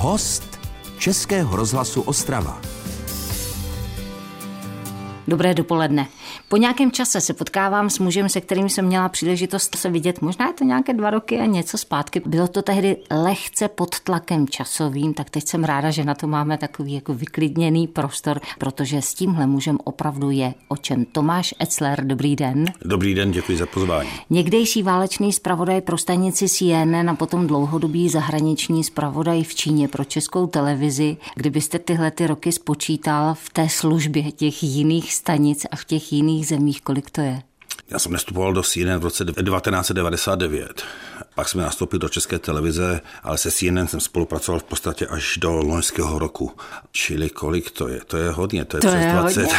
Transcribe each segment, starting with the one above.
Host Českého rozhlasu Ostrava. Dobré dopoledne. Po nějakém čase se potkávám s mužem, se kterým jsem měla příležitost se vidět, možná je to nějaké dva roky a něco zpátky. Bylo to tehdy lehce pod tlakem časovým, tak teď jsem ráda, že na to máme takový jako vyklidněný prostor, protože s tímhle mužem opravdu je o čem. Tomáš Etzler, dobrý den. Dobrý den, děkuji za pozvání. Někdejší válečný zpravodaj pro stanici CNN a potom dlouhodobý zahraniční zpravodaj v Číně pro českou televizi. Kdybyste tyhle ty roky spočítal v té službě těch jiných stanic a v těch jiných jiných zemích, kolik to je? Já jsem nastupoval do CNN v roce 1999. Pak jsem nastoupil do České televize, ale se CNN jsem spolupracoval v podstatě až do loňského roku. Čili kolik to je? To je hodně, to je to přes je 20. Hodně.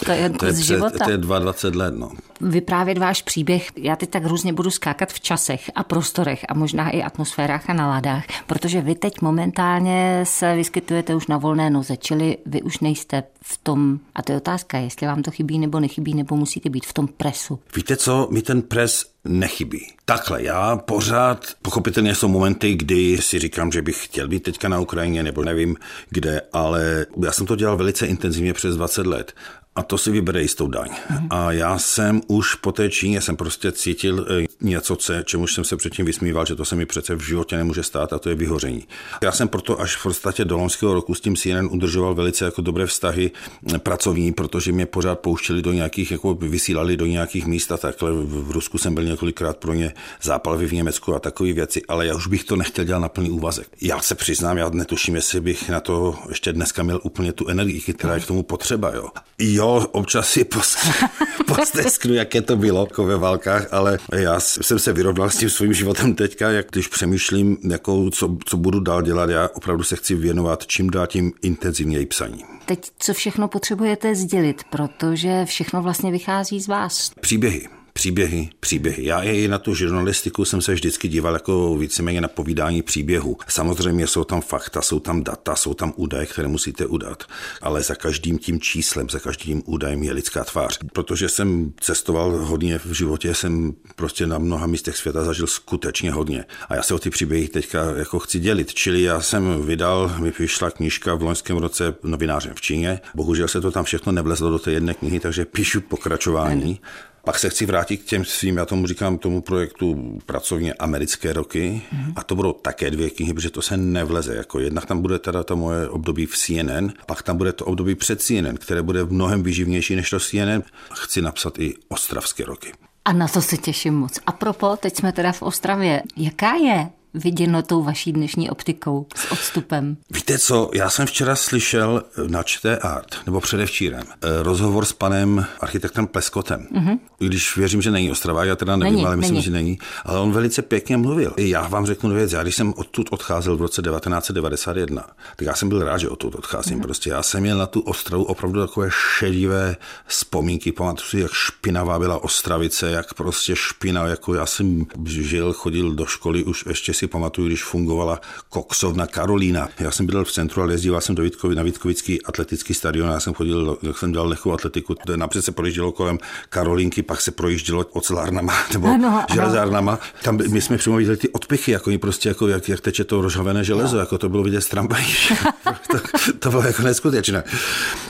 to je to je, přes, života. To je 22 let, no. Vyprávět váš příběh, já teď tak různě budu skákat v časech a prostorech a možná i atmosférách a naladách, protože vy teď momentálně se vyskytujete už na volné noze, čili vy už nejste v tom, a to je otázka, jestli vám to chybí nebo nechybí, nebo musíte být v tom presu. Víte co, mi ten pres nechybí. Takhle, já pořád, pochopitelně jsou momenty, kdy si říkám, že bych chtěl být teďka na Ukrajině, nebo nevím kde, ale já jsem to dělal velice intenzivně přes 20 let a to si vybere jistou daň. Mm. A já jsem už po té Číně jsem prostě cítil eh, něco, čemu jsem se předtím vysmíval, že to se mi přece v životě nemůže stát a to je vyhoření. Já jsem proto až v podstatě do loňského roku s tím CNN udržoval velice jako dobré vztahy pracovní, protože mě pořád pouštěli do nějakých, jako vysílali do nějakých míst a takhle. V Rusku jsem byl několikrát pro ně zápalvy v Německu a takové věci, ale já už bych to nechtěl dělat na plný úvazek. Já se přiznám, já netuším, jestli bych na to ještě dneska měl úplně tu energii, která je k tomu potřeba. Jo. Jo, občas si postesknu, jaké to bylo jako ve válkách, ale já jsem se vyrovnal s tím svým životem teďka, jak když přemýšlím, jako, co, co budu dál dělat, já opravdu se chci věnovat čím dál tím intenzivněji psaní. Teď co všechno potřebujete sdělit, protože všechno vlastně vychází z vás. Příběhy příběhy, příběhy. Já i na tu žurnalistiku jsem se vždycky díval jako víceméně na povídání příběhu. Samozřejmě jsou tam fakta, jsou tam data, jsou tam údaje, které musíte udat, ale za každým tím číslem, za každým údajem je lidská tvář. Protože jsem cestoval hodně v životě, jsem prostě na mnoha místech světa zažil skutečně hodně. A já se o ty příběhy teďka jako chci dělit. Čili já jsem vydal, mi vyšla knížka v loňském roce novinářem v Číně. Bohužel se to tam všechno nevlezlo do té jedné knihy, takže píšu pokračování. Pak se chci vrátit k těm svým, já tomu říkám, tomu projektu pracovně americké roky mm-hmm. a to budou také dvě knihy, protože to se nevleze. Jako jednak tam bude teda to moje období v CNN, pak tam bude to období před CNN, které bude mnohem výživnější než to CNN. Chci napsat i ostravské roky. A na to se těším moc. A propo, teď jsme teda v Ostravě. Jaká je viděno tou vaší dnešní optikou s odstupem? Víte co, já jsem včera slyšel na ČT Art, nebo předevčírem, eh, rozhovor s panem architektem Pleskotem. Mm-hmm. Když věřím, že není Ostrava, já teda nevím, není, ale myslím, není. že není. Ale on velice pěkně mluvil. Já vám řeknu věc, já když jsem odtud odcházel v roce 1991, tak já jsem byl rád, že odtud odcházím. Mm-hmm. Prostě já jsem měl na tu Ostravu opravdu takové šedivé vzpomínky. Pamatuju si, jak špinavá byla Ostravice, jak prostě špina, jako já jsem žil, chodil do školy už ještě si pamatuju, když fungovala koksovna Karolína. Já jsem bydlel v centru, ale jezdíval jsem do Vítkovi, na Vítkovický atletický stadion. Já jsem chodil, jak jsem dělal lehkou atletiku, napřed se projíždělo kolem Karolínky, pak se projíždělo ocelárnama nebo ano, železárnama. Tam my jsme přímo viděli ty odpichy, jako prostě jako jak, jak teče to rozhavené železo, no. jako to bylo vidět z tramvají. to, to, bylo jako neskutečné.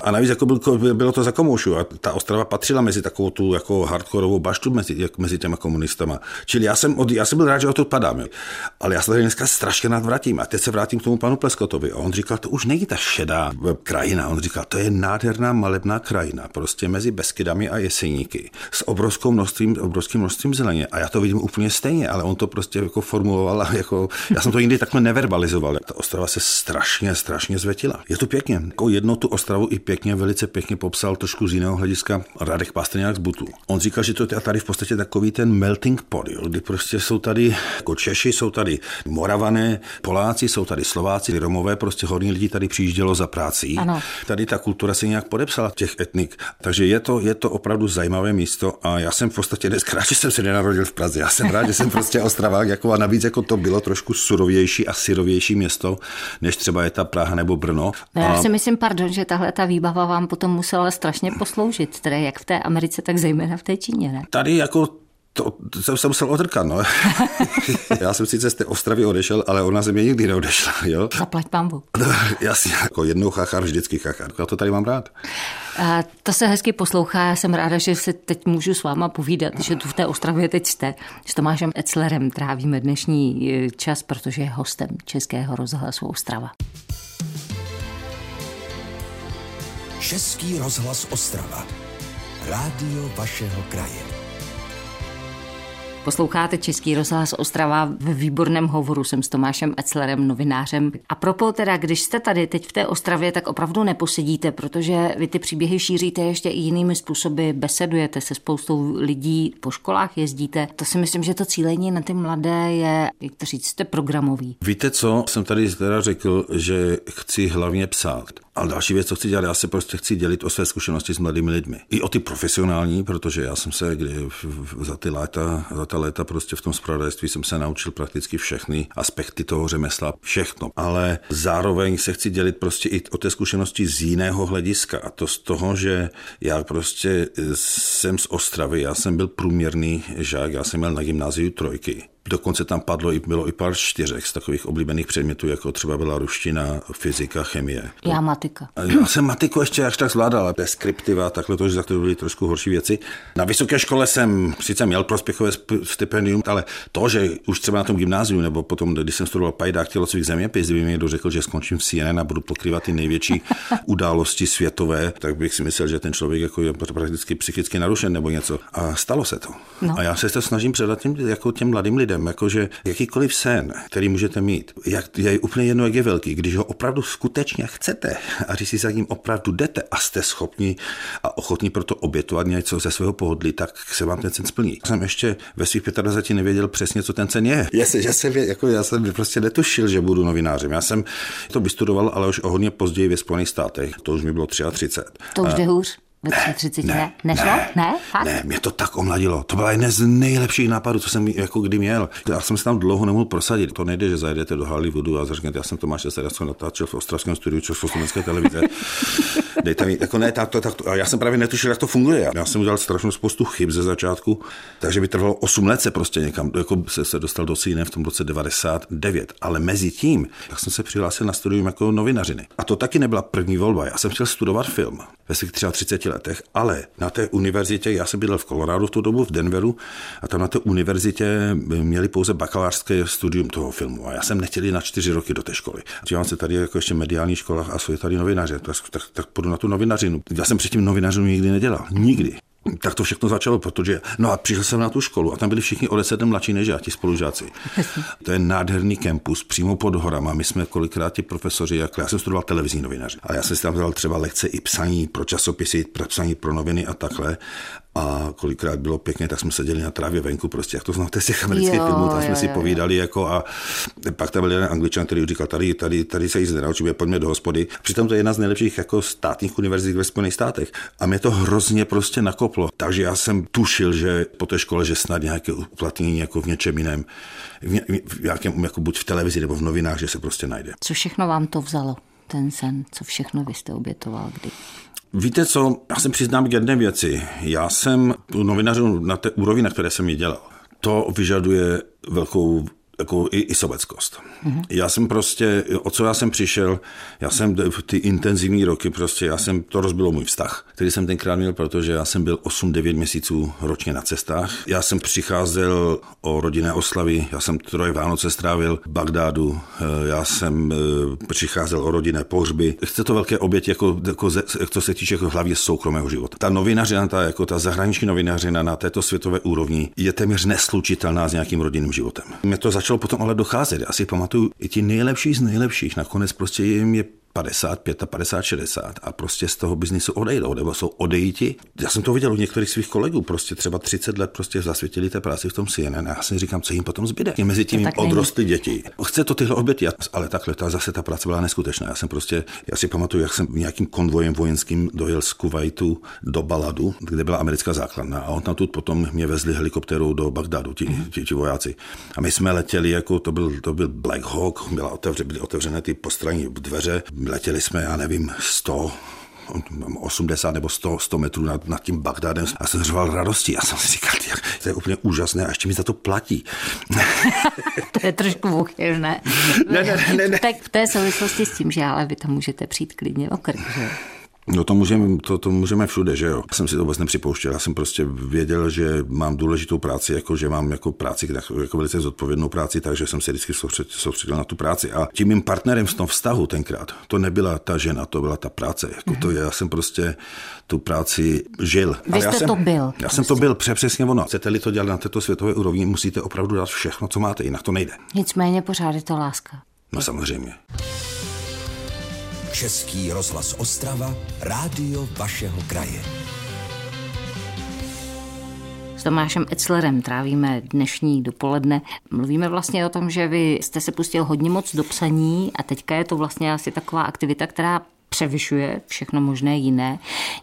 A navíc jako byl, bylo to za komoušu a ta Ostrava patřila mezi takovou tu jako hardkorovou baštu mezi, jak, mezi těma komunistama. Čili já jsem, od, já jsem byl rád, že o to padám. Ale já se tady dneska strašně nadvratím. A teď se vrátím k tomu panu Pleskotovi. A on říkal, to už není ta šedá krajina. On říkal, to je nádherná malebná krajina, prostě mezi Beskydami a Jeseníky. S obrovskou množstvím, obrovským množstvím zeleně. A já to vidím úplně stejně, ale on to prostě jako formuloval jako, já jsem to nikdy takhle neverbalizoval. Ta Ostrava se strašně, strašně zvetila. Je to pěkně. Jako jedno tu Ostravu i pěkně, velice pěkně popsal trošku z jiného hlediska Radek Pastrňák z Butu. On říkal, že to je tady v podstatě takový ten melting pot, jo, kdy prostě jsou tady jako Češi, jsou tady Moravané, Poláci, jsou tady Slováci, Romové, prostě hodně lidí tady přijíždělo za prací. Ano. Tady ta kultura se nějak podepsala těch etnik. Takže je to, je to opravdu zajímavé místo a já jsem v podstatě dneska rád, že jsem se nenarodil v Praze. Já jsem rád, že jsem prostě Ostravák, jako a navíc jako to bylo trošku surovější a syrovější město, než třeba je ta Praha nebo Brno. No, já si myslím, pardon, že tahle ta výbava vám potom musela strašně posloužit, tedy jak v té Americe, tak zejména v té Číně, ne? Tady jako To, to jsem musel odrkat, no. Já jsem sice z té Ostravy odešel, ale ona ze mě nikdy neodešla, jo. Zaplať pambu. Jasně, jako jednou chachar, vždycky chachar. Já to tady mám rád. A to se hezky poslouchá, já jsem ráda, že se teď můžu s váma povídat, že tu v té Ostravě teď jste. S Tomášem Eclerem trávíme dnešní eh, čas, protože je hostem Českého rozhlasu Ostrava. Český rozhlas Ostrava. Rádio vašeho kraje. Posloucháte Český rozhlas Ostrava v výborném hovoru jsem s Tomášem Eclerem, novinářem. A propo teda, když jste tady teď v té Ostravě, tak opravdu neposedíte, protože vy ty příběhy šíříte ještě i jinými způsoby, besedujete se spoustou lidí, po školách jezdíte. To si myslím, že to cílení na ty mladé je, jak to říct, jste programový. Víte co, jsem tady teda řekl, že chci hlavně psát. Ale další věc, co chci dělat, já se prostě chci dělit o své zkušenosti s mladými lidmi. I o ty profesionální, protože já jsem se kdy za ty léta, za ta léta prostě v tom spravodajství jsem se naučil prakticky všechny aspekty toho řemesla, všechno. Ale zároveň se chci dělit prostě i o té zkušenosti z jiného hlediska. A to z toho, že já prostě jsem z Ostravy, já jsem byl průměrný žák, já jsem měl na gymnáziu trojky. Dokonce tam padlo i, bylo i pár čtyřek z takových oblíbených předmětů, jako třeba byla ruština, fyzika, chemie. Já matika. Já jsem matiku ještě až tak zvládal, ale deskriptiva, takhle to, že to byly trošku horší věci. Na vysoké škole jsem sice měl prospěchové stipendium, ale to, že už třeba na tom gymnáziu nebo potom, když jsem studoval pajdák tělocvik zeměpis, kdyby mi někdo řekl, že skončím v CNN a budu pokrývat ty největší události světové, tak bych si myslel, že ten člověk jako je prakticky psychicky narušen nebo něco. A stalo se to. No. A já se to snažím předat těm, jako těm mladým lidem lidem, jakože jakýkoliv sen, který můžete mít, jak, je úplně jedno, jak je velký, když ho opravdu skutečně chcete a když si za ním opravdu jdete a jste schopni a ochotní pro to obětovat něco ze svého pohodlí, tak se vám ten sen splní. Jsem ještě ve svých 25 nevěděl přesně, co ten sen je. Jasně, že jsem, jako já jsem prostě netušil, že budu novinářem. Já jsem to vystudoval, ale už o hodně později ve Spojených státech. To už mi bylo 33. To už jde hůř. Ve 30 ne, ne, nešlo? Ne, ne, ne, mě to tak omladilo. To byla jedna z nejlepších nápadů, co jsem jako kdy měl. Já jsem se tam dlouho nemohl prosadit. To nejde, že zajedete do Hollywoodu a řeknete, já jsem Tomáš Sedasko natáčel v ostravském studiu Československé televize. Dejte mi, jako ne, tak to, tak to, já jsem právě netušil, jak to funguje. Já jsem udělal strašnou spoustu chyb ze začátku, takže by trvalo 8 let se prostě někam, jako se, se dostal do CNN v tom roce 99. Ale mezi tím, jak jsem se přihlásil na studium jako novinařiny. A to taky nebyla první volba. Já jsem chtěl studovat film ve svých 33 letech, ale na té univerzitě, já jsem bydlel v Coloradu v tu dobu, v Denveru, a tam na té univerzitě měli pouze bakalářské studium toho filmu. A já jsem nechtěl jít na čtyři roky do té školy. Dívám se tady jako ještě mediální škola a jsou tady novináři, tak, tak, tak půjdu na tu novinařinu. Já jsem předtím novinařinu nikdy nedělal. Nikdy tak to všechno začalo, protože, no a přišel jsem na tu školu a tam byli všichni o deset mladší než já, ti spolužáci. To je nádherný kampus, přímo pod horama. My jsme kolikrát ti profesoři, jako já jsem studoval televizní novinaři, a já jsem si tam dal třeba lekce i psaní pro časopisy, pro psaní pro noviny a takhle a kolikrát bylo pěkně, tak jsme seděli na trávě venku, prostě jak to znáte z těch amerických filmů, tam jsme jo, si jo. povídali jako a pak tam byl jeden angličan, který říkal, tady, tady, tady se jíst nenaučíme, pojďme do hospody. Přitom to je jedna z nejlepších jako státních univerzit ve Spojených státech a mě to hrozně prostě nakoplo. Takže já jsem tušil, že po té škole, že snad nějaké uplatnění jako v něčem jiném, v, v nějakém, jako buď v televizi nebo v novinách, že se prostě najde. Co všechno vám to vzalo? ten sen, co všechno vy jste obětoval, kdy? Víte co, já se přiznám k jedné věci. Já jsem novinařů na té úrovni, na které jsem ji dělal, to vyžaduje velkou jako i, i sobeckost. Mm-hmm. Já jsem prostě, o co já jsem přišel, já jsem v ty intenzivní roky prostě, já jsem, to rozbilo můj vztah, který jsem tenkrát měl, protože já jsem byl 8-9 měsíců ročně na cestách. Já jsem přicházel o rodinné oslavy, já jsem troje Vánoce strávil v Bagdádu, eh, já jsem eh, přicházel o rodinné pohřby. Chce to velké oběti, jako, jako co se týče jako hlavně soukromého života. Ta novinařina, ta, jako ta zahraniční novinařina na této světové úrovni je téměř neslučitelná s nějakým rodinným životem. Mě to začalo potom ale docházet. Já si pamatuju, i ti nejlepší z nejlepších nakonec prostě jim je 50, 55, 60 a prostě z toho biznisu odejdou, nebo jsou odejiti. Já jsem to viděl u některých svých kolegů, prostě třeba 30 let prostě zasvětili té práci v tom CNN a já si říkám, co jim potom zbyde. I mezi tím jim odrostly děti. Chce to tyhle oběti, ale takhle ta, zase ta práce byla neskutečná. Já jsem prostě, já si pamatuju, jak jsem nějakým konvojem vojenským dojel z Kuwaitu do Baladu, kde byla americká základna a on tam tu potom mě vezli helikopterou do Bagdadu, ti, mm. ti, ti, vojáci. A my jsme letěli, jako to byl, to byl Black Hawk, byla otevře, byly otevřené ty postranní dveře, letěli jsme, já nevím, 100 80 nebo 100, 100 metrů nad, nad tím Bagdádem a jsem řval radosti. Já jsem si říkal, jak, to je úplně úžasné a ještě mi za to platí. to je trošku vůchylné. ne, ne, ne, ne. Tak v té souvislosti s tím, že ale vy to můžete přijít klidně o krk, že? No to můžeme, to, to můžeme všude, že jo. Já jsem si to vůbec nepřipouštěl, já jsem prostě věděl, že mám důležitou práci, jako že mám jako práci, jako velice zodpovědnou práci, takže jsem se vždycky soustředil na tu práci. A tím mým partnerem v tom vztahu tenkrát, to nebyla ta žena, to byla ta práce. Jako mm-hmm. to, já jsem prostě tu práci žil. Vy jste já jsem, to byl. Já prostě. jsem to byl, přesně ono. Chcete-li to dělat na této světové úrovni, musíte opravdu dát všechno, co máte, jinak to nejde. Nicméně pořád je to láska. No samozřejmě. Český rozhlas Ostrava, rádio vašeho kraje. S Tomášem Etzlerem trávíme dnešní dopoledne. Mluvíme vlastně o tom, že vy jste se pustil hodně moc do psaní a teďka je to vlastně asi taková aktivita, která převyšuje všechno možné jiné.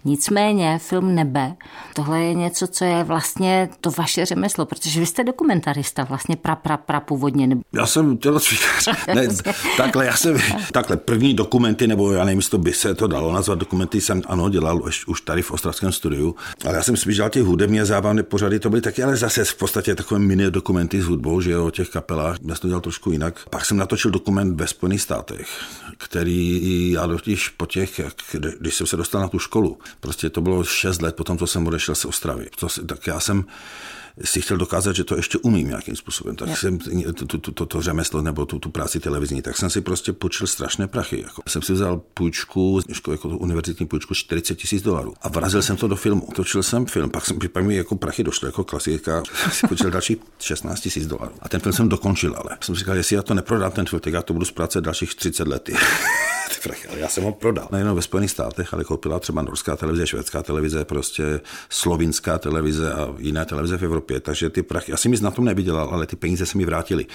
Nicméně film Nebe, tohle je něco, co je vlastně to vaše řemeslo, protože vy jste dokumentarista, vlastně pra, pra, pra původně. Já jsem tělocvikář. ne, takhle, já jsem, takhle, první dokumenty, nebo já nevím, jestli to by se to dalo nazvat dokumenty, jsem ano, dělal už, už tady v Ostravském studiu, ale já jsem spíš dělal ty hudebně zábavné pořady, to byly taky, ale zase v podstatě takové mini dokumenty s hudbou, že jo, o těch kapelách, já jsem to dělal trošku jinak. Pak jsem natočil dokument ve Spojených státech, který já totiž po těch, jak, když jsem se dostal na tu školu, prostě to bylo 6 let potom, co jsem odešel z Ostravy, to, tak já jsem si chtěl dokázat, že to ještě umím nějakým způsobem. Tak yeah. jsem to, to, to, to řemeslo nebo tu, tu práci televizní, tak jsem si prostě počil strašné prachy. Jako. Jsem si vzal půjčku, jako univerzitní půjčku 40 tisíc dolarů a vrazil jsem to do filmu. Točil jsem film, pak, jsem, pak mi jako prachy došly jako klasika, si počil další 16 tisíc dolarů. A ten film jsem dokončil, ale jsem si říkal, jestli já to neprodám ten film, tak já to budu zpracovat dalších 30 let. prachy, ale já jsem ho prodal. Nejenom ve Spojených státech, ale koupila třeba norská televize, švédská televize, prostě slovinská televize a jiné televize v Evropě. Takže ty prachy, já jsem nic na tom nevydělal, ale ty peníze se mi vrátily.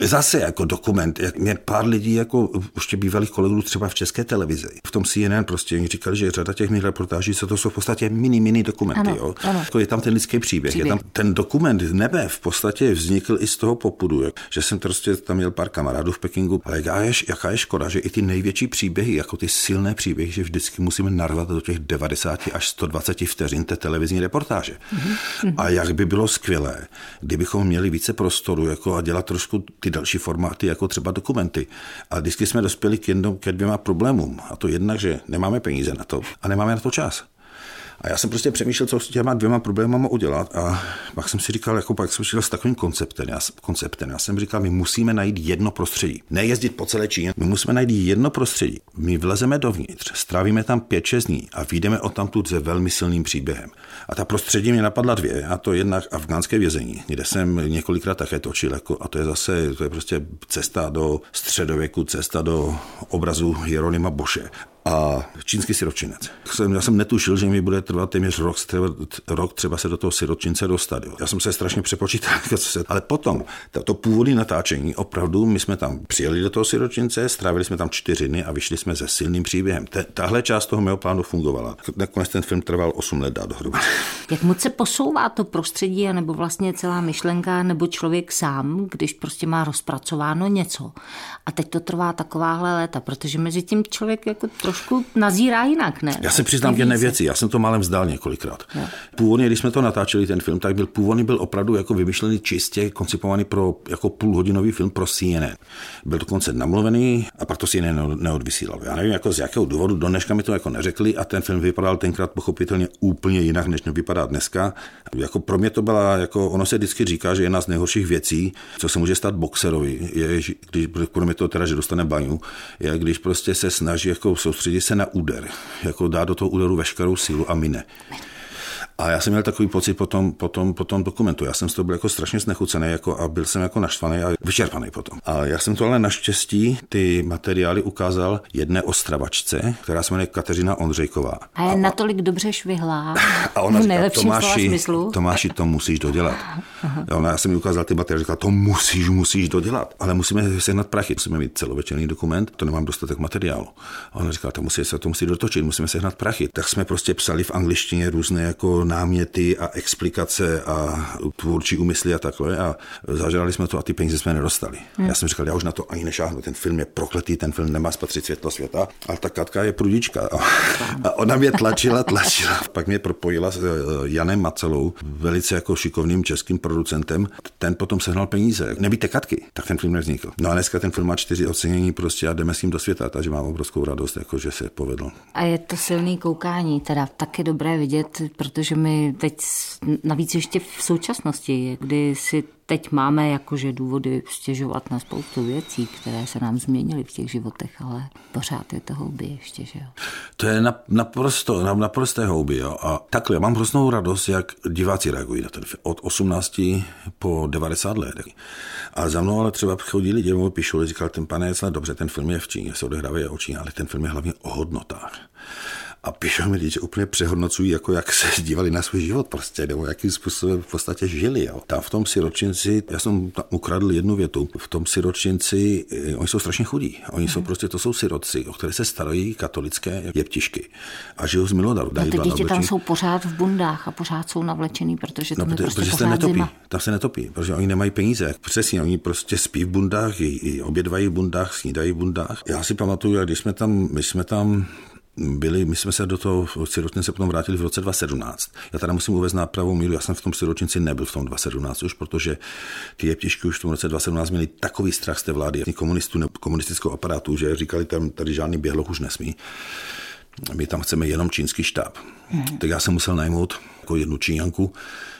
Zase jako dokument, jak mě pár lidí, jako už bývalých kolegů třeba v české televizi, v tom CNN prostě oni říkali, že řada těch mých reportáží, co to jsou v podstatě mini, mini dokumenty. Ano, jo? Ano. Jako je tam ten lidský příběh, příběh. Je tam ten dokument nebe v podstatě vznikl i z toho popudu, že jsem prostě tam měl pár kamarádů v Pekingu, ale jaká je, jaká je škoda, že i ty největší příběhy, jako ty silné příběhy, že vždycky musíme narvat do těch 90 až 120 vteřin té televizní reportáže. Mm-hmm. A jak by bylo skvělé, kdybychom měli více prostoru jako a dělat trošku ty další formáty, jako třeba dokumenty. A vždycky jsme dospěli k jednom, ke dvěma problémům. A to jednak, že nemáme peníze na to a nemáme na to čas. A já jsem prostě přemýšlel, co s těma dvěma problémy udělat. A pak jsem si říkal, jako pak jsem šel s takovým konceptem. Já, konceptem. já jsem říkal, my musíme najít jedno prostředí. Nejezdit po celé Číně. My musíme najít jedno prostředí. My vlezeme dovnitř, strávíme tam 5-6 dní a vyjdeme o tamtud se velmi silným příběhem. A ta prostředí mě napadla dvě, a to jednak afgánské vězení, kde jsem několikrát také točil, jako, a to je zase, to je prostě cesta do středověku, cesta do obrazu Jeronima Boše a čínský siročinec. Já jsem netušil, že mi bude trvat téměř rok, třeba, rok třeba se do toho siročince dostat. Jo. Já jsem se strašně přepočítal, ale potom to, původní natáčení, opravdu my jsme tam přijeli do toho siročince, strávili jsme tam čtyři dny a vyšli jsme se silným příběhem. tahle část toho mého plánu fungovala. Nakonec ten film trval 8 let dát dohromady. Jak moc se posouvá to prostředí, nebo vlastně celá myšlenka, nebo člověk sám, když prostě má rozpracováno něco. A teď to trvá takováhle léta, protože mezi tím člověk jako trošku nazírá jinak, ne? Já se přiznám k jedné věci, já jsem to málem vzdal několikrát. Jo. Původně, když jsme to natáčeli, ten film, tak byl původně byl opravdu jako vymyšlený čistě, koncipovaný pro jako půlhodinový film pro CNN. Byl dokonce namluvený a pak to CNN neodvysílal. Já nevím, jako z jakého důvodu, do dneška mi to jako neřekli a ten film vypadal tenkrát pochopitelně úplně jinak, než vypadá dneska. Jako pro mě to byla, jako ono se vždycky říká, že jedna z nejhorších věcí, co se může stát boxerovi, je, když, kromě toho teda, že dostane baňu, je, když prostě se snaží jako soustředit se na úder, jako dá do toho úderu veškerou sílu a mine. A já jsem měl takový pocit potom, potom, potom dokumentu. Já jsem z toho byl jako strašně znechucený jako, a byl jsem jako naštvaný a vyčerpaný potom. A já jsem to ale naštěstí ty materiály ukázal jedné ostravačce, která se jmenuje Kateřina Ondřejková. A je a, natolik dobře švihlá. A ona říká, Tomáši, Tomáši, to musíš dodělat. A ona, já jsem mi ukázal ty materiály, říkala, to musíš, musíš dodělat, ale musíme sehnat prachy, musíme mít celovečerný dokument, to nemám dostatek materiálu. A ona říká, to musí se to musí dotočit, musíme sehnat prachy. Tak jsme prostě psali v angličtině různé jako náměty a explikace a tvůrčí úmysly a takhle a zažrali jsme to a ty peníze jsme nedostali. Hmm. Já jsem říkal, já už na to ani nešáhnu, ten film je prokletý, ten film nemá spatřit světlo světa, ale ta Katka je prudička. A ona mě tlačila, tlačila. Pak mě propojila s eh, Janem Macelou, velice jako šikovným českým producentem. Ten potom sehnal peníze. Nebýte Katky, tak ten film nevznikl. No a dneska ten film má čtyři ocenění prostě a jdeme s ním do světa, takže mám obrovskou radost, jako že se povedlo. A je to silný koukání, teda taky dobré vidět, protože my teď navíc ještě v současnosti, kdy si teď máme jakože důvody stěžovat na spoustu věcí, které se nám změnily v těch životech, ale pořád je to houby ještě, že jo? To je naprosto, na, naprosté houby, jo. A takhle, mám hroznou radost, jak diváci reagují na ten film. Od 18 po 90 let. A za mnou ale třeba chodí lidi, píšou, říkal ten pane, dobře, ten film je v Číně, se odehrává o Číně, ale ten film je hlavně o hodnotách a píšou mi lidi, že úplně přehodnocují, jako jak se dívali na svůj život prostě, nebo jakým způsobem v podstatě žili. Jo. Tam v tom siročinci, já jsem tam ukradl jednu větu, v tom siročinci, eh, oni jsou strašně chudí. Oni jsou mhm. prostě, to jsou sirotci, o které se starají katolické jeptišky a žijou z milodaru. No ty děti tam jsou pořád v bundách a pořád jsou navlečený, protože to no, protože, prostě protože se netopí. Zima. Tam se netopí, protože oni nemají peníze. Přesně, oni prostě spí v bundách, i, i obědvají v bundách, snídají v bundách. Já si pamatuju, když jsme tam, my jsme tam byli, my jsme se do toho sirotnice potom vrátili v roce 2017. Já teda musím uvést na pravou míru, já jsem v tom sirotnici nebyl v tom 2017 už, protože ty jeptišky už v tom roce 2017 měli takový strach z té vlády, komunistů nebo komunistickou aparátu, že říkali tam, tady žádný běhloch už nesmí. My tam chceme jenom čínský štáb. Hmm. Tak já jsem musel najmout jako jednu číňanku.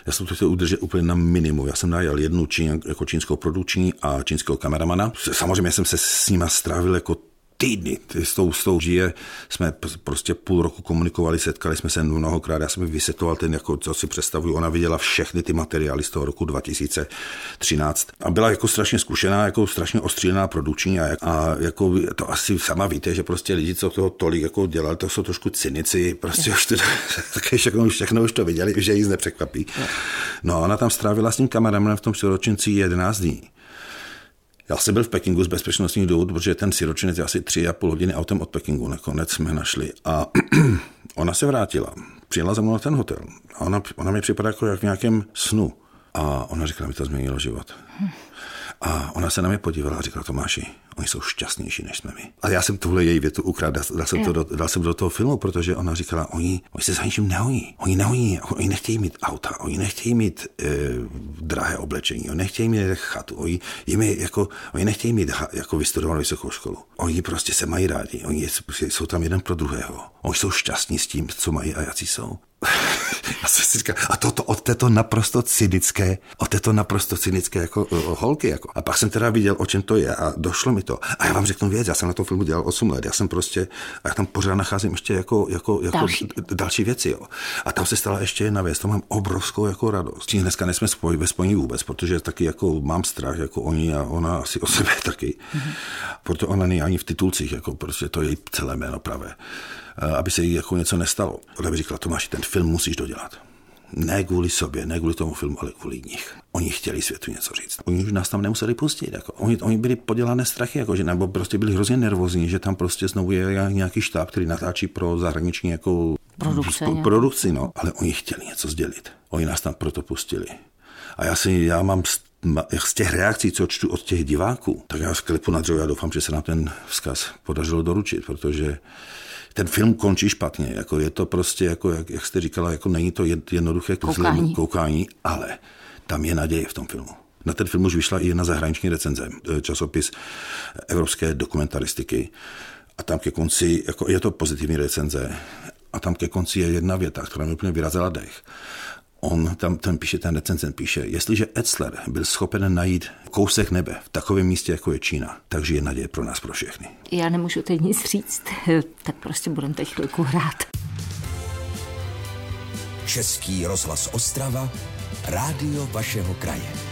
Já jsem to chtěl udržet úplně na minimum. Já jsem najal jednu číňan, jako čínskou produkční a čínského kameramana. Samozřejmě jsem se s nima strávil jako týdny. S tou, s tou žije jsme prostě půl roku komunikovali, setkali jsme se mnohokrát, já jsem vysvětloval ten, jako, co si představuju, ona viděla všechny ty materiály z toho roku 2013 a byla jako strašně zkušená, jako strašně ostřílená produkční a, a jako to asi sama víte, že prostě lidi, co toho tolik jako dělali, to jsou trošku cynici, prostě už to, také všechno, všechno už to viděli, že jí nepřekvapí. No a ona tam strávila s tím kameramanem v tom siročinci 11 dní. Já jsem byl v Pekingu z bezpečnostních důvodů, protože ten siročinec asi tři a půl hodiny autem od Pekingu. Nakonec jsme našli. A ona se vrátila. Přijela za mnou na ten hotel. A ona, ona mi připadá jako jak v nějakém snu. A ona říkala, mi to změnilo život. A ona se na mě podívala a říkala, Tomáši, oni jsou šťastnější, než jsme my. A já jsem tuhle její větu ukradl, dal, dal, jsem to do, dal jsem do toho filmu, protože ona říkala, oni, oni se za ničím nehojí. Oni nehojí, oni nechtějí mít auta, oni nechtějí mít e, drahé oblečení, oni nechtějí mít chatu, oni, jim jako, oni nechtějí mít jako vystudovanou vysokou školu. Oni prostě se mají rádi, oni jsou tam jeden pro druhého. Oni jsou šťastní s tím, co mají a jací jsou. Jsem si říkal, a toto od této naprosto cynické, od této naprosto cynické jako uh, holky. Jako. A pak jsem teda viděl, o čem to je a došlo mi to. A já vám řeknu věc, já jsem na tom filmu dělal 8 let, já jsem prostě, a já tam pořád nacházím ještě jako, jako, jako další. další věci. Jo. A tam se stala ještě jedna věc, to mám obrovskou jako radost. Tím dneska nejsme spoj, ve spojení vůbec, protože taky jako mám strach, jako oni a ona asi o sebe taky. Mm-hmm. Proto ona není ani v titulcích, jako prostě to je její celé jméno pravé. Eh, aby se jí jako něco nestalo. Ale by říkala, Tomáš, ten film musíš dodělat. Ne kvůli sobě, ne kvůli tomu filmu, ale kvůli nich. Oni chtěli světu něco říct. Oni už nás tam nemuseli pustit. Jako. Oni, oni byli podělané strachy, jako, že, nebo prostě byli hrozně nervózní, že tam prostě znovu je nějaký štáb, který natáčí pro zahraniční jako produkce, produkci, no. ale oni chtěli něco sdělit. Oni nás tam proto pustili. A já si, já mám z těch reakcí, co čtu od těch diváků, tak já sklepu na dřevo, já doufám, že se nám ten vzkaz podařilo doručit, protože ten film končí špatně. Jako je to prostě, jako, jak, jak jste říkala, jako není to jednoduché koukání. koukání, ale tam je naděje v tom filmu. Na ten film už vyšla i jedna zahraniční recenze, e, časopis evropské dokumentaristiky. A tam ke konci, jako je to pozitivní recenze, a tam ke konci je jedna věta, která mi úplně vyrazila dech on tam ten píše, ten recenzent píše, jestliže Etzler byl schopen najít kousek nebe v takovém místě, jako je Čína, takže je naděje pro nás, pro všechny. Já nemůžu teď nic říct, tak prostě budeme teď chvilku hrát. Český rozhlas Ostrava, rádio vašeho kraje.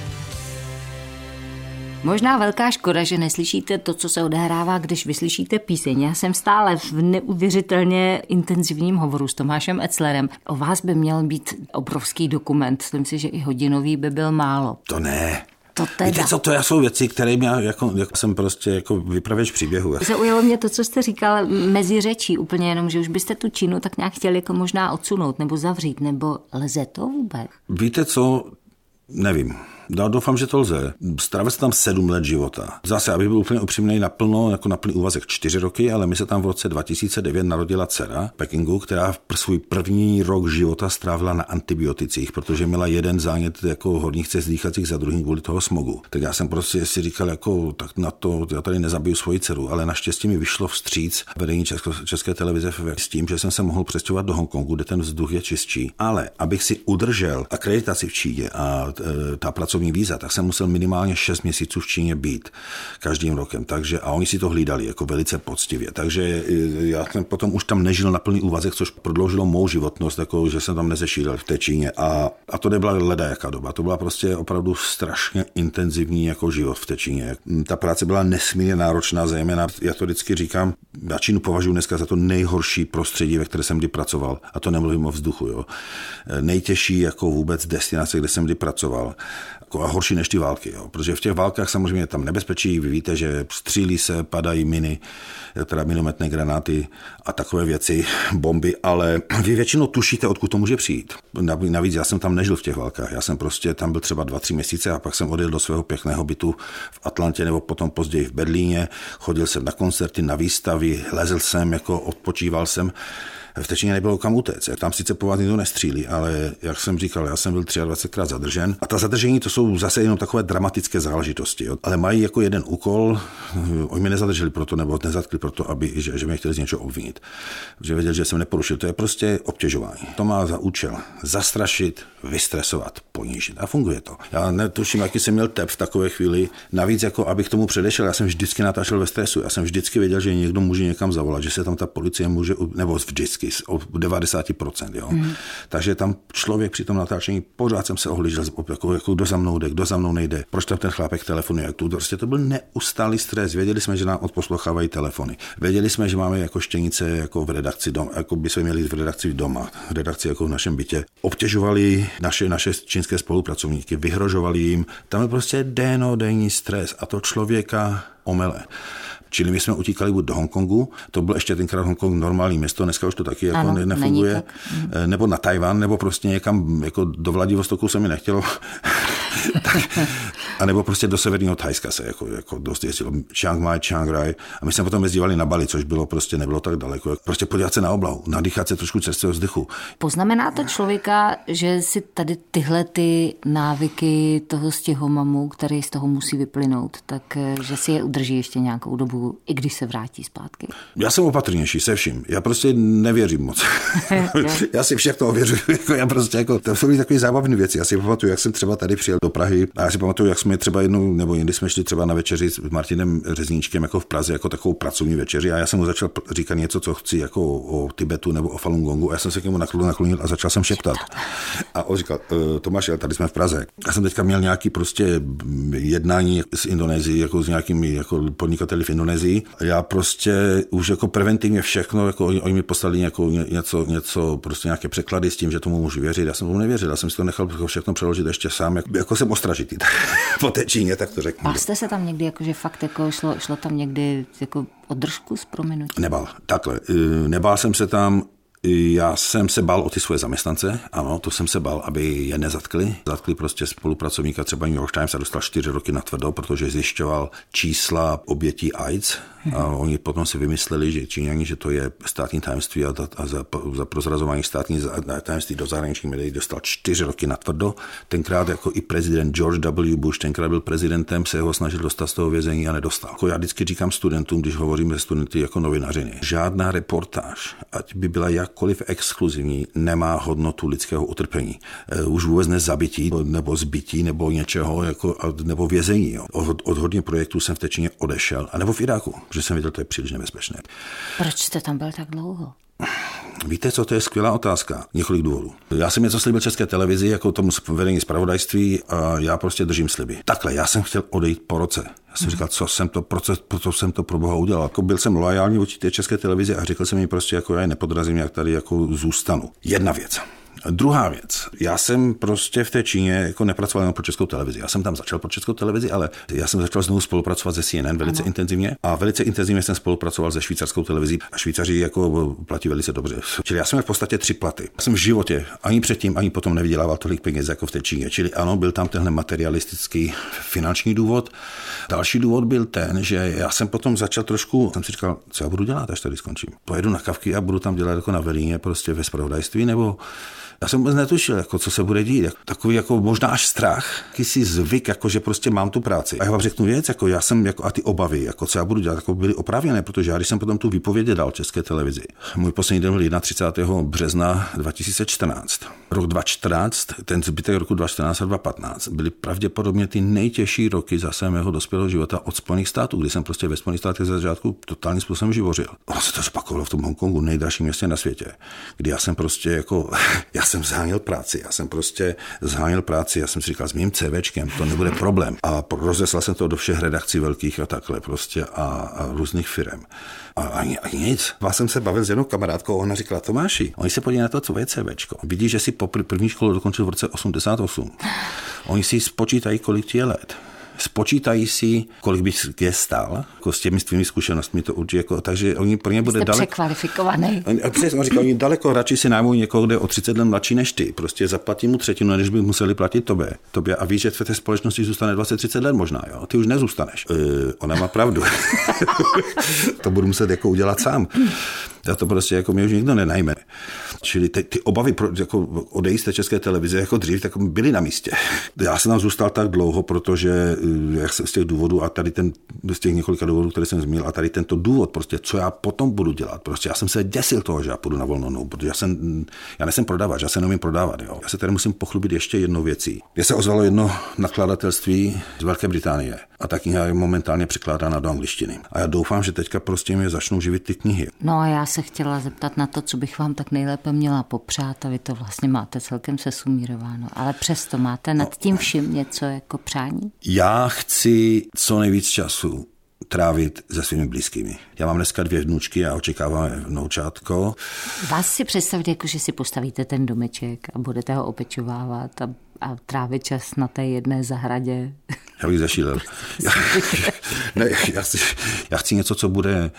Možná velká škoda, že neslyšíte to, co se odehrává, když vyslyšíte píseň. Já jsem stále v neuvěřitelně intenzivním hovoru s Tomášem Etzlerem. O vás by měl být obrovský dokument. Myslím si, že i hodinový by byl málo. To ne. To teda. Víte co, to jsou věci, které mě jako, jako jsem prostě jako vypravěč příběhu. Zaujalo mě to, co jste říkal mezi řečí úplně jenom, že už byste tu Čínu tak nějak chtěli jako možná odsunout nebo zavřít, nebo lze to vůbec? Víte co, nevím. Já doufám, že to lze. Strávil jsem tam sedm let života. Zase, aby byl úplně upřímný, naplno, jako na plný úvazek čtyři roky, ale mi se tam v roce 2009 narodila dcera Pekingu, která svůj první rok života strávila na antibioticích, protože měla jeden zánět jako horních cest dýchacích za druhým kvůli toho smogu. Tak já jsem prostě si říkal, jako tak na to, já tady nezabiju svoji dceru, ale naštěstí mi vyšlo vstříc vedení Česko, České televize s tím, že jsem se mohl přestěhovat do Hongkongu, kde ten vzduch je čistší. Ale abych si udržel akreditaci v Číně a e, ta pracovní pracovní víza, tak jsem musel minimálně 6 měsíců v Číně být každým rokem. Takže, a oni si to hlídali jako velice poctivě. Takže e, já jsem potom už tam nežil na plný úvazek, což prodloužilo mou životnost, jako, že jsem tam nezešídel v té Číně. A, a to nebyla leda jaká doba. To byla prostě opravdu strašně intenzivní jako život v té Číně. Ta práce byla nesmírně náročná, zejména, já to vždycky říkám, já Čínu považuji dneska za to nejhorší prostředí, ve které jsem kdy pracoval. A to nemluvím o vzduchu. Jo. E, nejtěžší jako vůbec destinace, kde jsem kdy pracoval a horší než ty války. Jo. Protože v těch válkách samozřejmě tam nebezpečí, vy víte, že střílí se, padají miny, teda minometné granáty a takové věci, bomby, ale vy většinou tušíte, odkud to může přijít. Navíc já jsem tam nežil v těch válkách, já jsem prostě tam byl třeba dva, tři měsíce a pak jsem odjel do svého pěkného bytu v Atlantě nebo potom později v Berlíně, chodil jsem na koncerty, na výstavy, lezl jsem, jako odpočíval jsem v Tečíně nebylo kam utéct. Tam sice po vás nikdo nestřílí, ale jak jsem říkal, já jsem byl 23krát zadržen. A ta zadržení to jsou zase jenom takové dramatické záležitosti. Jo. Ale mají jako jeden úkol, oni mě nezadrželi proto, nebo nezatkli proto, aby, že, že mě chtěli z něčeho obvinit. Že věděli, že jsem neporušil. To je prostě obtěžování. To má za účel zastrašit, vystresovat, ponížit. A funguje to. Já netuším, jaký jsem měl tep v takové chvíli. Navíc, jako abych tomu předešel, já jsem vždycky natáčel ve stresu. Já jsem vždycky věděl, že někdo může někam zavolat, že se tam ta policie může, nebo vždycky o 90%. Jo. Mm. Takže tam člověk při tom natáčení pořád jsem se ohlížel, jako, jako kdo za mnou jde, kdo za mnou nejde, proč tam ten chlápek telefonuje. Jak tu, prostě to byl neustálý stres. Věděli jsme, že nám odposlouchávají telefony. Věděli jsme, že máme jako štěnice jako v redakci doma, jako by jsme měli v redakci doma, v redakci jako v našem bytě. Obtěžovali naše, naše čínské spolupracovníky, vyhrožovali jim. Tam je prostě denní stres a to člověka omele. Čili my jsme utíkali buď do Hongkongu, to byl ještě tenkrát Hongkong normální město, dneska už to taky jako ano, nefunguje, tak. Eh, nebo na Tajvan, nebo prostě někam jako do Vladivostoku se mi nechtělo. a nebo prostě do severního Thajska se jako, jako dost jezdilo. Chiang Mai, Chiang Rai. A my jsme potom jezdívali na Bali, což bylo prostě nebylo tak daleko. Prostě podívat se na oblahu, nadýchat se trošku čerstvého vzduchu. Poznamená to člověka, že si tady tyhle ty návyky toho stěhomamu, který z toho musí vyplynout, tak eh, že si je udrží ještě nějakou dobu, i když se vrátí zpátky. Já jsem opatrnější se vším. Já prostě nevěřím moc. já si všechno ověřuju. Jako já prostě jako, to jsou takové zábavné věci. Já si pamatuju, jak jsem třeba tady přijel do Prahy a já si pamatuju, jak jsme třeba jednou nebo jindy jsme šli třeba na večeři s Martinem Řezníčkem jako v Praze, jako takovou pracovní večeři a já jsem mu začal říkat něco, co chci jako o Tibetu nebo o Falun Gongu a já jsem se k němu naklonil a začal jsem šeptat. A on říkal, e, Tomáš, tady jsme v Praze. Já jsem teďka měl nějaký prostě jednání s Indonésií, jako s nějakými jako podnikateli v Indonésii. Já prostě už jako preventivně všechno, jako oni, oni mi poslali jako něco, něco, prostě nějaké překlady s tím, že tomu můžu věřit. Já jsem tomu nevěřil, já jsem si to nechal všechno přeložit ještě sám, jako, jako jsem ostražitý po té Číně, tak to řeknu. Bál jste se tam někdy, jakože fakt jako šlo, šlo tam někdy jako o držku s prominutím? Nebál, takhle. E, nebál jsem se tam, já jsem se bál o ty svoje zaměstnance, ano, to jsem se bál, aby je nezatkli. Zatkli prostě spolupracovníka třeba New York Times a dostal čtyři roky na tvrdo, protože zjišťoval čísla obětí AIDS a oni potom si vymysleli, že Číňani, že to je státní tajemství a, a za, za prozrazování státní tajemství do zahraničních médií dostal čtyři roky na tvrdo. Tenkrát jako i prezident George W. Bush, tenkrát byl prezidentem, se ho snažil dostat z toho vězení a nedostal. Jako já vždycky říkám studentům, když hovořím se studenty jako novinařiny, žádná reportáž, ať by byla jakkoliv exkluzivní, nemá hodnotu lidského utrpení. E, už vůbec nezabití, nebo zbytí, nebo něčeho, jako, nebo vězení. Jo. Od, od hodně projektů jsem v Tečíně odešel, a nebo v Iráku protože jsem viděl, to je příliš nebezpečné. Proč jste tam byl tak dlouho? Víte, co to je skvělá otázka? Několik důvodů. Já jsem něco slíbil České televizi, jako tomu vedení zpravodajství a já prostě držím sliby. Takhle, já jsem chtěl odejít po roce. Já jsem říkal, co jsem to, proč, proč jsem to pro boha udělal. Jako byl jsem loajální vůči té České televizi a řekl jsem mi prostě, jako já je nepodrazím, jak tady jako zůstanu. Jedna věc. Druhá věc. Já jsem prostě v té Číně jako nepracoval jenom pro českou televizi. Já jsem tam začal pro českou televizi, ale já jsem začal znovu spolupracovat se CNN velice ano. intenzivně a velice intenzivně jsem spolupracoval se švýcarskou televizí a Švýcaři jako platí velice dobře. Čili já jsem měl v podstatě tři platy. Já jsem v životě ani předtím, ani potom nevydělával tolik peněz jako v té Číně. Čili ano, byl tam tenhle materialistický finanční důvod. Další důvod byl ten, že já jsem potom začal trošku, jsem si říkal, co já budu dělat, až tady skončím. Pojedu na kavky a budu tam dělat jako na velíně, prostě ve spravodajství, nebo já jsem vůbec netušil, jako, co se bude dít. Takový jako možná až strach, jakýsi zvyk, jako, že prostě mám tu práci. A já vám řeknu věc, jako já jsem jako, a ty obavy, jako, co já budu dělat, jako byly oprávněné, protože já, když jsem potom tu výpověď dal České televizi, můj poslední den byl 31. března 2014. Rok 2014, ten zbytek roku 2014 a 2015 byly pravděpodobně ty nejtěžší roky zase mého dospělého života od Spojených států, kdy jsem prostě ve Spojených státech za začátku totálním způsobem živořil. Ono se to zopakovalo v tom Hongkongu, nejdražším městě na světě, kdy já jsem prostě jako, já jsem zháněl práci, já jsem prostě zháněl práci, já jsem si říkal s mým CVčkem, to nebude problém. A rozeslal jsem to do všech redakcí velkých a takhle prostě a, a různých firm. A ani, ani nic. Já jsem se bavil s jednou kamarádkou, ona říkala, Tomáši, oni se podívají na to, co je CVčko. Vidí, že si po první školu dokončil v roce 88. Oni si spočítají, kolik ti je let spočítají si, kolik bys je stál, jako s těmi tvými zkušenostmi, to určitě, jako, takže oni pro ně bude daleko... překvalifikovaný. Přesně, on říká, oni daleko radši si najmou někoho, kde je o 30 let mladší než ty. Prostě zaplatí mu třetinu, než by museli platit tobě. tobě a víš, že v té společnosti zůstane 20-30 let možná, jo? Ty už nezůstaneš. Uh, ona má pravdu. to budu muset jako udělat sám. Já to prostě jako mě už nikdo nenajme. Čili ty, ty obavy pro, jako odejít z té české televize jako dřív, tak byly na místě. Já jsem tam zůstal tak dlouho, protože eh, jak jsem z těch důvodů a tady ten, z těch několika důvodů, které jsem zmínil, a tady tento důvod, prostě, co já potom budu dělat. Prostě já jsem se děsil toho, že já půjdu na volnou, protože já jsem, já nejsem prodavač, já se nemím prodávat. Jo. Já se tady musím pochlubit ještě jednou věcí. Mně se ozvalo jedno nakladatelství z Velké Británie a ta kniha je momentálně překládána do angličtiny. A já doufám, že teďka prostě mě začnou živit ty knihy. No a já se chtěla zeptat na to, co bych vám tak nejlépe měla popřát a vy to vlastně máte celkem sesumírováno. Ale přesto máte nad tím vším něco jako přání? Já chci co nejvíc času trávit se svými blízkými. Já mám dneska dvě vnučky a očekávám vnoučátko. Vás si představit, jako že si postavíte ten domeček a budete ho opečovávat a, a trávit čas na té jedné zahradě. Já bych zašílel. Já, ne, já, chci, já chci něco, co bude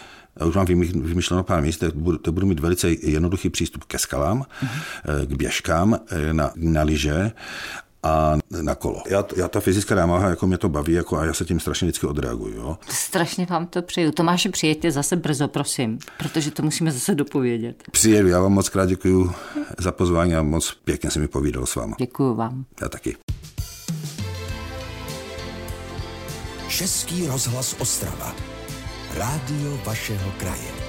už mám vymyšleno pár míst, to budu mít velice jednoduchý přístup ke skalám, uh-huh. k běžkám, eh, na, na lyže a na kolo. Já, já ta fyzická námaha, jako mě to baví jako, a já se tím strašně vždycky odreaguju. Jo. Strašně vám to přeju. Tomáši, přijďte zase brzo, prosím, protože to musíme zase dopovědět. Přijedu, já vám moc krát děkuji za pozvání a moc pěkně se mi povídal s vámi. Děkuji vám. Já taky. Český rozhlas Ostrava. Rádio vašeho kraje.